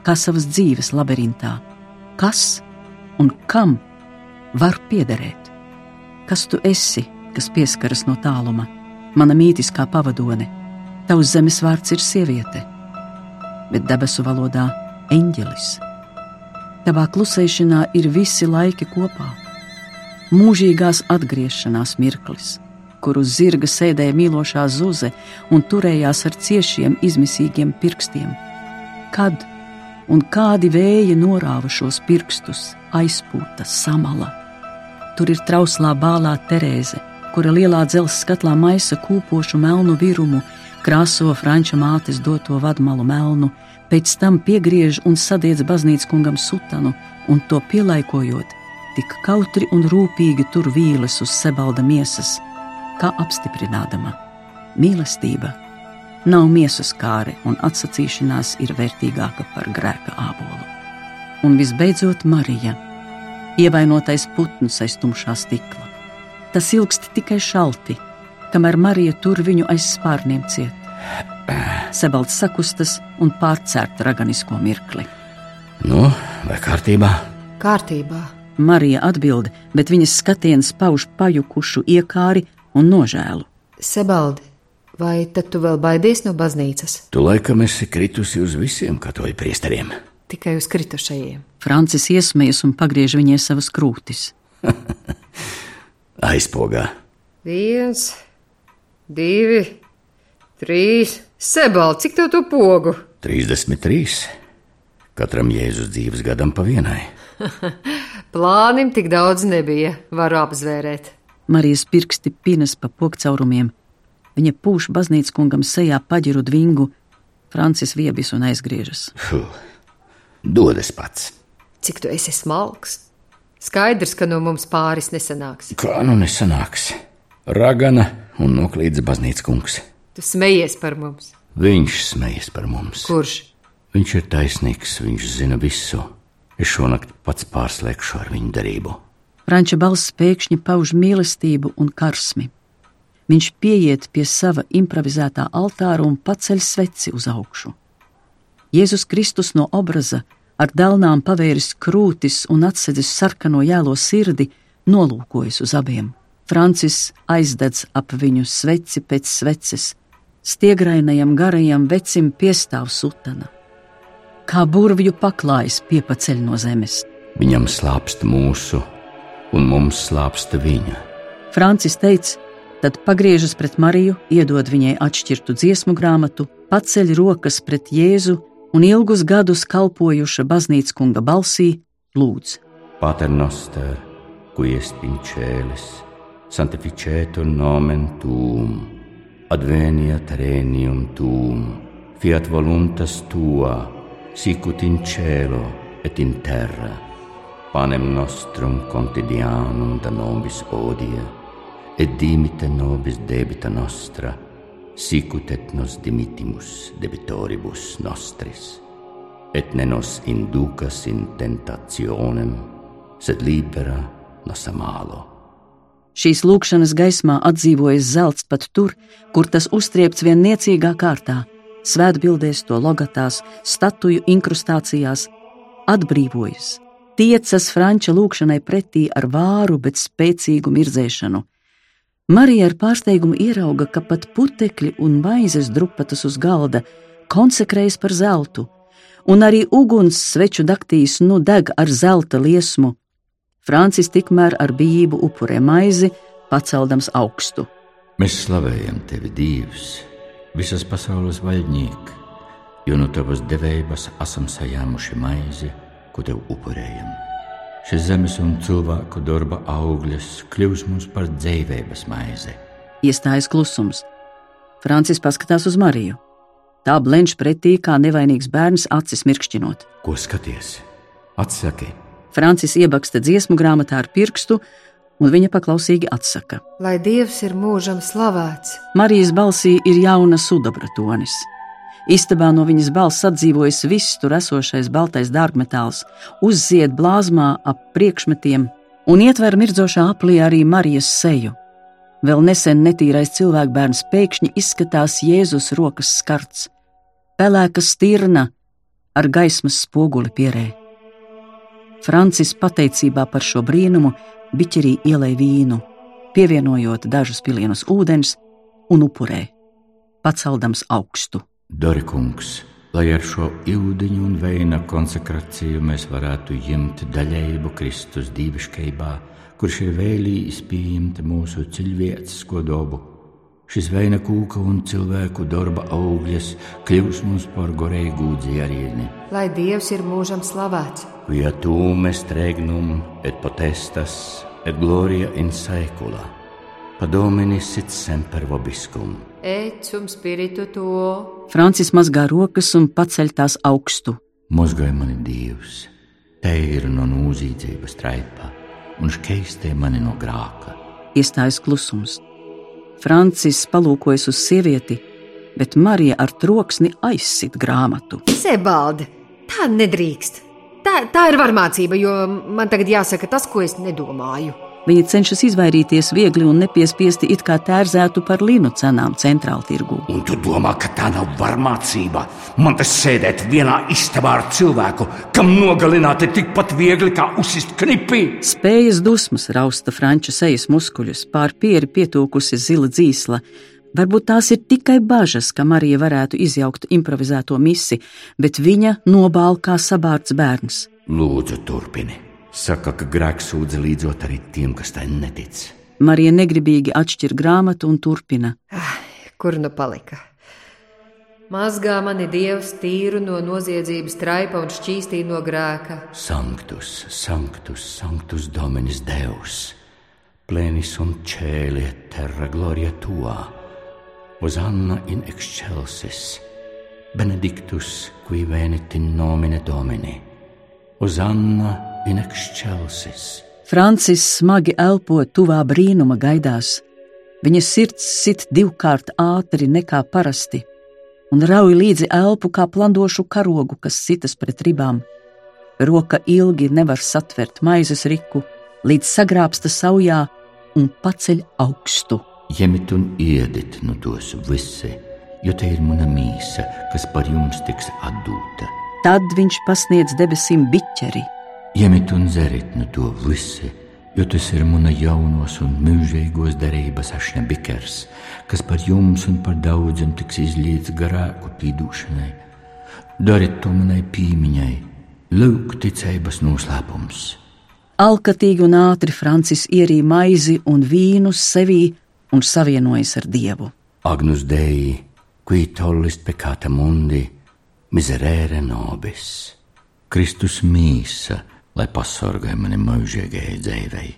kā savas dzīves labirintā. Kas un kam var piederēt? Kas tu esi, kas pieskaras no tāluma? Mana mītiskā pavadone. Tavs zemes vārds ir sieviete, bet debesu valodā - eņģelis. Tavā klusēšanā ir visi laiki kopā. Mūžīgās atgriešanās mirklis, kur uz zirga sēdēja mīlošā zuze un turējās ar ciešiem, izmisīgiem pirkstiem. Kad un kādi vēji norāva šos pirkstus, aizpūta samala. Tur ir trauslā bālā Terēze kura lielā dzelzceļa skatlā maisa kūpošu melnu virumu, krāso franča mātes doto vadmalu melnu, pēc tam piegriež un sadiedz baznīcas kungam sutanu, un to pielaikojot, tik kautri un rūpīgi tur vīles uz sebalda miesas, kā apstiprinādama mīlestība. Nav miesas kāre, un atsacīšanās ir vērtīgāka par grēka ābolu. Un visbeidzot, Marija, ievainotais putns aiz tumšā stikla Tas ilgst tikai šalti, kamēr Marija tur viņu aiz spārniem ciet. Sebalts sakustas un pārcērt raganisko mirkli. Nu, vai kārtībā? Kārtībā. Marija atbild, bet viņas skatiens pauž pajukušu iekāri un nožēlu. Sebaldi, vai tad tu vēl baidies no baznīcas? Tu laikam esi kritusi uz visiem katoļu priesteriem. Tikai uz kritušajiem. Francis iesmējas un pagriež viņai savas krūtis. aizpogā. Viens, divi, trīs. Sebal, cik tev to pogu? 33. Katram Jēzus dzīves gadam pa vienai. Plānim tik daudz nebija, varu apzvērēt. Marijas pirksti pinas pa pokcaurumiem. Viņa pūš baznīcas kungam sejā paģiru dvingu. Francis viebis un aizgriežas. Fuh. Dodas pats. Cik tu esi smalks? Skaidrs, ka no mums pāris nesanāks. Kā nu nesanāks? Ragana un noklīdz baznīcas kungs. Tu smejies par mums. Viņš smejas par mums. Kurš? Viņš ir taisnīgs, viņš zina visu. Es šonakt pats pārslēgšu ar viņu darību. Franča balss pēkšņi pauž mīlestību un karsmi. Viņš pieiet pie sava improvizētā altāra un paceļ sveci uz augšu. Jēzus Kristus no obraza ar dēlnām pavēris krūtis un atsedzis sarkano jēlo sirdi, nolūkojas uz abiem. Francis aizdedz ap viņu sveci pēc sveces, stiegrainajam garajam vecim piestāv sutana. Kā burvju paklājs piepaceļ no zemes. Viņam slāpst mūsu, un mums slāpst viņa. Francis teica, tad pagriežas pret Mariju, iedod viņai atšķirtu dziesmu grāmatu, paceļ rokas pret Jēzu un ilgus gadus kalpojuša baznīcas kunga balsī lūdz. Pater noster, qui est in celis, sanctificetur nomen tuum, adveniat regnum tuum, fiat voluntas tua, sicut in cielo et in terra. Panem nostrum quotidianum da nobis odie, et dimite nobis debita nostra, sicut et nos dimittimus debitoribus nostris. Et ne nos inducas in tentationem, sed libera nos a malo. Šīs lūkšanas gaismā atdzīvojas zelts pat tur, kur tas uztriepts vien niecīgā kārtā, svētbildēs, to logatās, statuju inkrustācijās, atbrīvojas, tiecas Franča lūkšanai pretī ar vāru, bet spēcīgu mirdzēšanu. Marija ar pārsteigumu ierauga, ka pat putekļi un maizes drupatas uz galda konsekrējas par zeltu, un arī uguns sveču daktīs nu deg ar zelta liesmu. Francis tikmēr ar bijību upurē maizi, paceldams augstu. Mēs slavējam tevi, Dievs, visas pasaules vaļņīk, jo no tavas devības esam sajāmuši maizi, ko tev upurējam. Šis zemes un cilvēku darba augļas kļūs mums par dzīvības maizi. Iestājas klusums. Francis paskatās uz Mariju. Tā blenš pretī kā nevainīgs bērns, acis mirkšķinot. Ko skaties? Atsaki, Francis iebaksta dziesmu grāmatā ar pirkstu, un viņa paklausīgi atsaka. Lai Dievs ir mūžam slavēts, Marijas balsī ir jauna sudabra tonis. Istabā no viņas balss atdzīvojas viss tur esošais baltais dārgmetāls, uzzied blāzmā ap priekšmetiem un ietver mirdzošā aplī arī Marijas seju. Vēl nesen netīrais cilvēkbērns pēkšņi izskatās Jēzus rokas skarts, pelēka stirna ar gaismas spoguli pierē. Francis pateicībā par šo brīnumu biķerī ielēja vīnu, pievienojot dažus pilienus ūdens un upurē, paceldams augstu. Dorikungs, lai ar šo ūdeņu un veina konsekrāciju mēs varētu ņemt daļēju Kristus dievišķībā, kurš ir vēlījis pieņemt mūsu cilvēcisko dobu. Šis veina kūka un cilvēku darba augļas kļūs mums par gorēgu dzērieni. lai Dievs ir mūžam slavēts. Via tuum est regnum et potestas et gloria in saecula. Padomini sit semper vobiscum. Francis mazgā rokas un paceļ tās augstu. Mozgai mani Dievs, te ir no nūzīdzības traipa un škeistē mani no grāka. Iestājas klusums. Francis palūkojas uz sievieti, bet Marija ar troksni aizsit grāmatu. Sebaldi, tā nedrīkst. Tā, tā ir varmācība, jo man tagad jāsaka tas, ko es nedomāju. Viņa cenšas izvairīties viegli un nepiespiesti it kā tērzētu par linu cenām centrāla tirgū. Un tu domā, ka tā nav varmācība? Man tas sēdēt vienā istabā ar cilvēku, kam nogalināt ir tikpat viegli kā uzsist knipī. Spējas dusmas rausta Franča sejas muskuļus, pār pieri pietūkusi zila dzīsla. Varbūt tās ir tikai bažas, ka Marija varētu izjaukt improvizēto misi, bet viņa nobāl kā sabārts bērns. Lūdzu, turpini. Saka, ka grēks sūdz līdzot arī tiem, kas tai netic. Marija negribīgi atšķir grāmatu un turpina. Kur nu palika? Mazgā mani dievs tīru no noziedzības traipa un šķīstī no grēka. Sanctus, sanctus, sanctus Dominus Deus, plenis un cēlie terra gloria tua, Osanna in excelsis, benedictus qui venit in nomine Domini, Osanna in excelsis. Francis smagi elpo tuvā brīnuma gaidās. Viņa sirds sit divkārt ātri nekā parasti, un rauj līdzi elpu kā plandošu karogu, kas sitas pret ribām. Roka ilgi nevar satvert maizes riku, līdz sagrābsta saujā un paceļ augstu. Ņemiet un iediet no tos visi, jo te ir mana mīsa, kas par jums tiks atdūta. Tad viņš pasniedz debesīm biķeri. Ņemiet un dzeriet no to visi, jo tas ir mana jaunos un mūžīgos derības ašņa bikers, kas par jums un par daudziem tiks izlietas garāku pīdūšanai. Dariet to manai pīmiņai, lūk, ticības noslēpums. Alkatīgi un ātri Francis ierīja maizi un vīnu sevī un savienojas ar Dievu. Agnus Dei, qui tollis peccata mundi, miserere nobis. Kristus mīsa, lai pasargāja mani mūžīgajai dzīvei.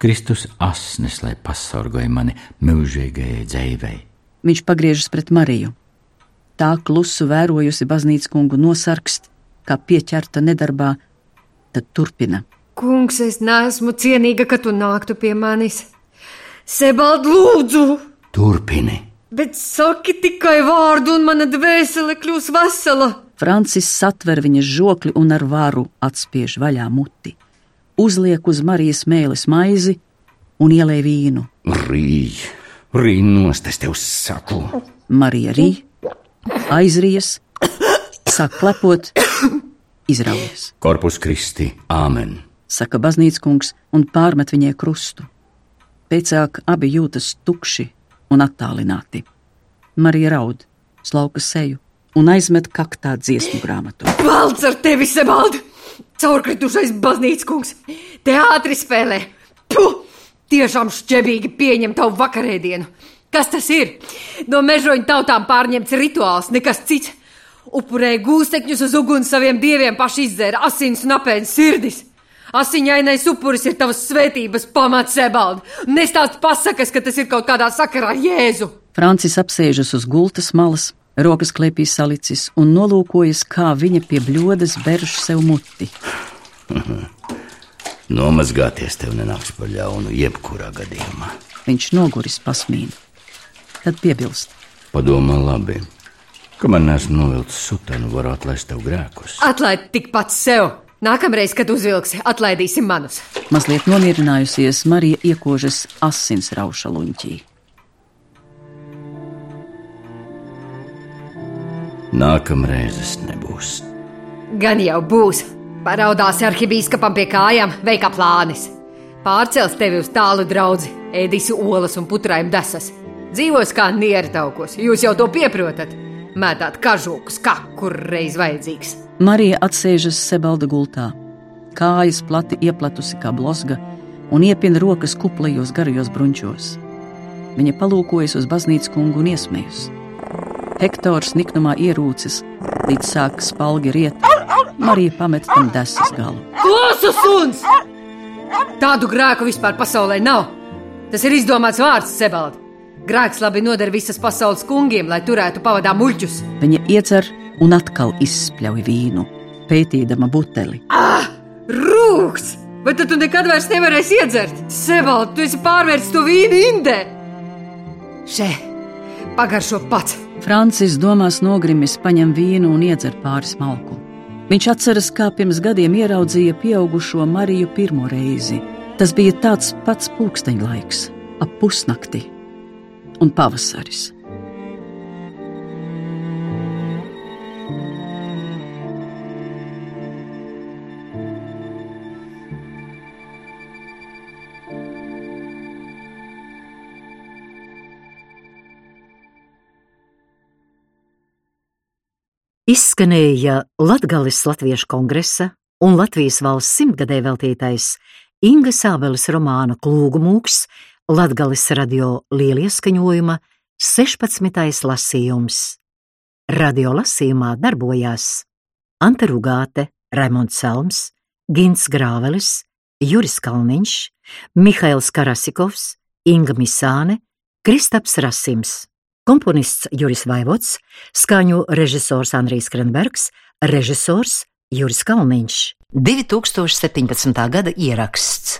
Kristus asnis, lai pasargāja mani mūžīgajai dzīvei. Viņš pagriežas pret Mariju. Tā klusu vērojusi baznīcas kungu nosarkst, kā pieķerta nedarbā, tad turpina. Kungs, es neesmu cienīga, ka tu nāktu pie manis. Sebald, lūdzu! Turpini! Bet saki tikai vārdu, un mana dvēsele kļūs vesela. Francis satver viņas žokli un ar varu atspiež vaļā muti. Uzliek uz Marijas mēlis maizi un ielēj vīnu. Rīj, rīj nost, es tev saku. Marija rī, aizrijas, sāk klepot, izraujas, Korpus Kristi, Āmen! saka baznīcas kungs un pārmet viņai krustu. Pēcāk abi jūtas tukši un attālināti. Marija raud, slauka seju un aizmet kaktā dziesmu grāmatu. Valds ar tevi, Sebald! Caurkritušais baznīcas kungs! Teātris spēlē! Puh! Tiešām šķebīgi pieņem tavu vakarēdienu! Kas tas ir? No mežoņu tautām pārņemts rituāls, nekas cits. Upurēja gūstekņus uz uguns saviem dieviem, paši izdzēra asins un apēna sirdis. Asiņainais upuris ir tavas svētības pamats, Sebald. Nestāst pasakas, ka tas ir kaut kādā sakarā ar Jēzu. Francis apsēžas uz gultas malas, rokas klēpī salicis un nolūkojas, kā viņa pie bļodas berž sev muti. Nomazgāties tev nenāks par ļaunu, jebkurā gadījumā. Viņš noguris pasmīna. Tad piebilst. Padomā labi. Kamēr neesmu novilcis sutanu, varu atlaist tev grēkus. Atlaid tik pats sev. Nākamreiz, kad uzvilksi, atlaidīsim manus. Mazliet nomierinājusies, Marija iekožas asins rauša luņķī. Nākamreiz es nebūs. Gan jau būs. Paraudās arhibīskapam pie kājām, veikā plānis. Pārcels tevi uz tālu draugu, ēdīsi olas un putrājiem desas. Dzīvos kā niertaukos, jūs jau to pieprotat. Mētāt kažokus, kā kur reiz vajadzīgs. Marija atsēžas sebalda gultā, kājas plati ieplatusi kā blosga un iepina rokas kuplajos garajos bruņķos. Viņa palūkojas uz baznīcas kungu un iesmējas. Hektors niknumā ierūcis, līdz sāk spalgi riet. Marija pamet tam desas galu. Klausu suns! Tādu grēku vispār pasaulē nav. Tas ir izdomāts vārds, Sebald. Grēks labi noder visas pasaules kungiem, lai turētu pavadā muļķus. Viņa iedzer un atkal izspļauj vīnu, pētīdama buteli. Ah, rūks! Tad tu nekad vairs nevarēsi iedzert? Sebald, tu esi pārvērts to vīnu indē! Še, pagaršo pats! Francis domās nogrimis, paņem vīnu un iedzer pāris malku. Viņš atceras, kā pirms gadiem ieraudzīja pieaugušo Mariju pirmo reizi. Tas bija tāds pats pulksteņlaiks, ap pusnakti un pavasaris. Izskanēja Latgales Latviešu kongresa un Latvijas valsts simtgadē veltītais Inga Sābeles romāna Klūgumūks Latgales radio lielieskaņojuma 16. lasījums. radiolasījumā darbojās Anta Rugāte, Raimonds Selms, Gins Grāvelis, Juris Kalniņš, Mihails Karasikovs, Inga Misāne, Kristaps Rasims, komponists Juris Vaivots, skaņu režisors Andrijs Krenbergs, režisors Juris Kalniņš. 2017. gada ieraksts.